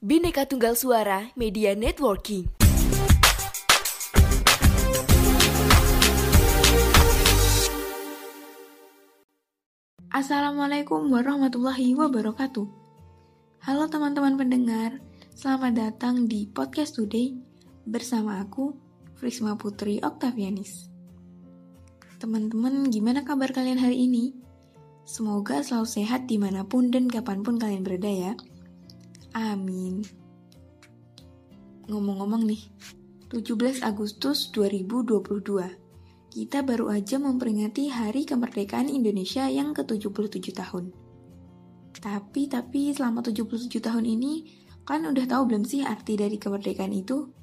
Bineka Tunggal Suara Media Networking. Assalamualaikum warahmatullahi wabarakatuh. Halo teman-teman pendengar, selamat datang di Podcast Today bersama aku, Frisma Putri Oktavianis. Teman-teman, gimana kabar kalian hari ini? Semoga selalu sehat di mana pun dan kapan pun kalian berada ya. Amin. Ngomong-ngomong nih, 17 Agustus 2022 kita baru aja memperingati Hari Kemerdekaan Indonesia yang ke-77 tahun. Tapi, tapi selama 77 tahun ini, kalian udah tahu belum sih arti dari kemerdekaan itu?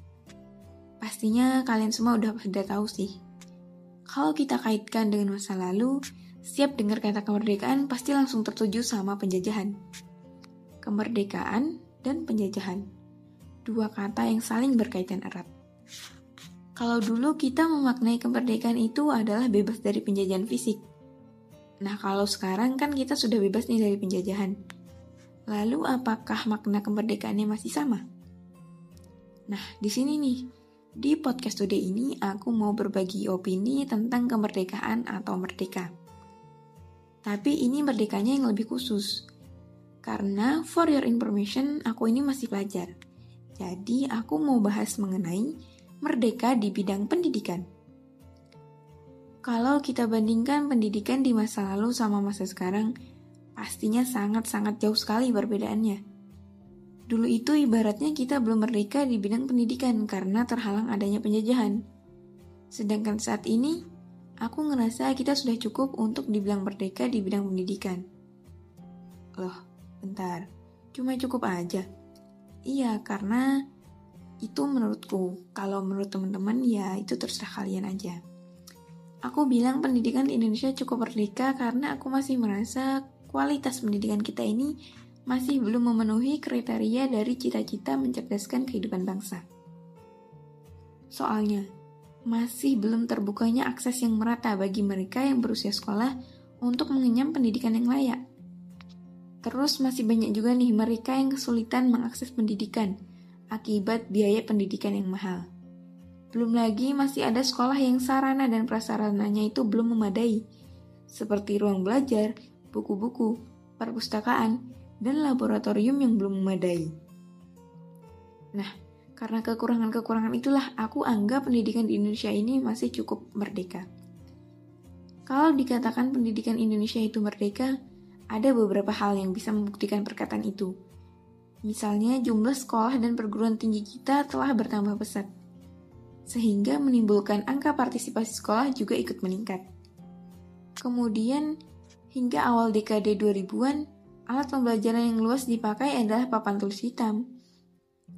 Pastinya kalian semua udah pada tahu sih. Kalau kita kaitkan dengan masa lalu, siap dengar kata kemerdekaan pasti langsung tertuju sama penjajahan. Kemerdekaan dan penjajahan. Dua kata yang saling berkaitan erat. Kalau dulu kita memaknai kemerdekaan itu adalah bebas dari penjajahan fisik. Nah, kalau sekarang kan kita sudah bebas nih dari penjajahan. Lalu apakah makna kemerdekaannya masih sama? Nah, di sini nih, di podcast today ini aku mau berbagi opini tentang kemerdekaan atau merdeka. Tapi ini merdekanya yang lebih khusus. Karena for your information, aku ini masih pelajar. Jadi aku mau bahas mengenai merdeka di bidang pendidikan. Kalau kita bandingkan pendidikan di masa lalu sama masa sekarang, pastinya sangat-sangat jauh sekali perbedaannya. Dulu itu ibaratnya kita belum merdeka di bidang pendidikan karena terhalang adanya penjajahan. Sedangkan saat ini, aku ngerasa kita sudah cukup untuk dibilang merdeka di bidang pendidikan. Loh, bentar, cuma cukup aja. Iya, karena itu menurutku. Kalau menurut teman-teman ya itu terserah kalian aja. Aku bilang pendidikan di Indonesia cukup merdeka karena aku masih merasa kualitas pendidikan kita ini masih belum memenuhi kriteria dari cita-cita mencerdaskan kehidupan bangsa. Soalnya, masih belum terbukanya akses yang merata bagi mereka yang berusia sekolah untuk mengenyam pendidikan yang layak. Terus masih banyak juga nih mereka yang kesulitan mengakses pendidikan, akibat biaya pendidikan yang mahal. Belum lagi masih ada sekolah yang sarana dan prasarananya itu belum memadai, seperti ruang belajar, buku-buku, perpustakaan, dan laboratorium yang belum memadai. Nah, karena kekurangan-kekurangan itulah aku anggap pendidikan di Indonesia ini masih cukup merdeka. Kalau dikatakan pendidikan Indonesia itu merdeka, ada beberapa hal yang bisa membuktikan perkataan itu. Misalnya jumlah sekolah dan perguruan tinggi kita telah bertambah pesat, sehingga menimbulkan angka partisipasi sekolah juga ikut meningkat. Kemudian, hingga awal dekade 2000-an, alat pembelajaran yang luas dipakai adalah papan tulis hitam,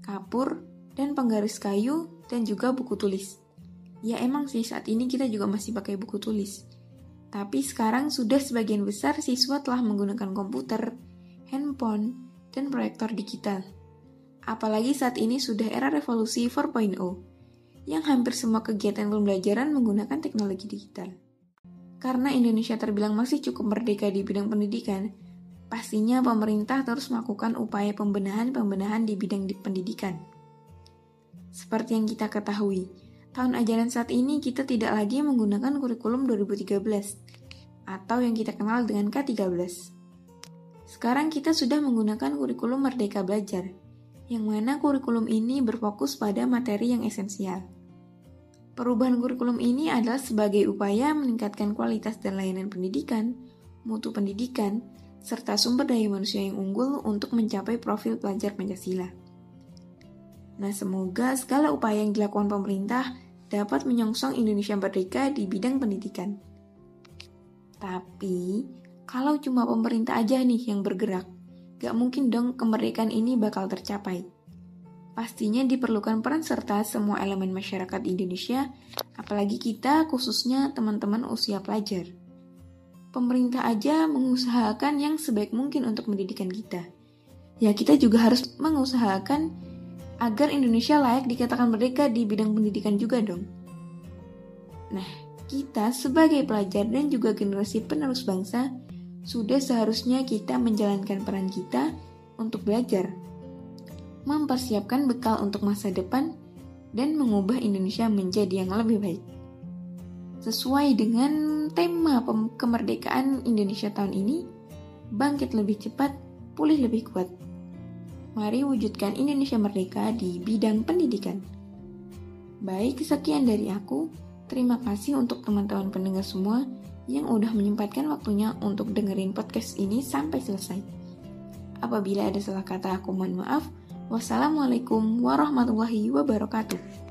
kapur, dan penggaris kayu, dan juga buku tulis. Ya emang sih saat ini kita juga masih pakai buku tulis. Tapi sekarang sudah sebagian besar siswa telah menggunakan komputer, handphone, dan proyektor digital. Apalagi saat ini sudah era revolusi 4.0, yang hampir semua kegiatan pembelajaran menggunakan teknologi digital. Karena Indonesia terbilang masih cukup merdeka di bidang pendidikan, pastinya pemerintah terus melakukan upaya pembenahan-pembenahan di bidang di pendidikan. Seperti yang kita ketahui, tahun ajaran saat ini kita tidak lagi menggunakan kurikulum 2013 atau yang kita kenal dengan K13. Sekarang kita sudah menggunakan kurikulum Merdeka Belajar, yang mana kurikulum ini berfokus pada materi yang esensial. Perubahan kurikulum ini adalah sebagai upaya meningkatkan kualitas dan layanan pendidikan, mutu pendidikan, serta sumber daya manusia yang unggul untuk mencapai profil pelajar Pancasila. Nah, semoga segala upaya yang dilakukan pemerintah dapat menyongsong Indonesia merdeka di bidang pendidikan. Tapi, kalau cuma pemerintah aja nih yang bergerak, gak mungkin dong kemerdekaan ini bakal tercapai. Pastinya diperlukan peran serta semua elemen masyarakat Indonesia, apalagi kita khususnya teman-teman usia pelajar. Pemerintah aja mengusahakan yang sebaik mungkin untuk pendidikan kita. Ya kita juga harus mengusahakan agar Indonesia layak dikatakan merdeka di bidang pendidikan juga dong. Nah, kita sebagai pelajar dan juga generasi penerus bangsa sudah seharusnya kita menjalankan peran kita untuk belajar. mempersiapkan bekal untuk masa depan, dan mengubah Indonesia menjadi yang lebih baik. Sesuai dengan tema kemerdekaan Indonesia tahun ini, bangkit lebih cepat, pulih lebih kuat. Mari wujudkan Indonesia merdeka di bidang pendidikan. Baik, sekian dari aku. Terima kasih untuk teman-teman pendengar semua yang udah menyempatkan waktunya untuk dengerin podcast ini sampai selesai. Apabila ada salah kata aku mohon maaf. Wassalamualaikum warahmatullahi wabarakatuh.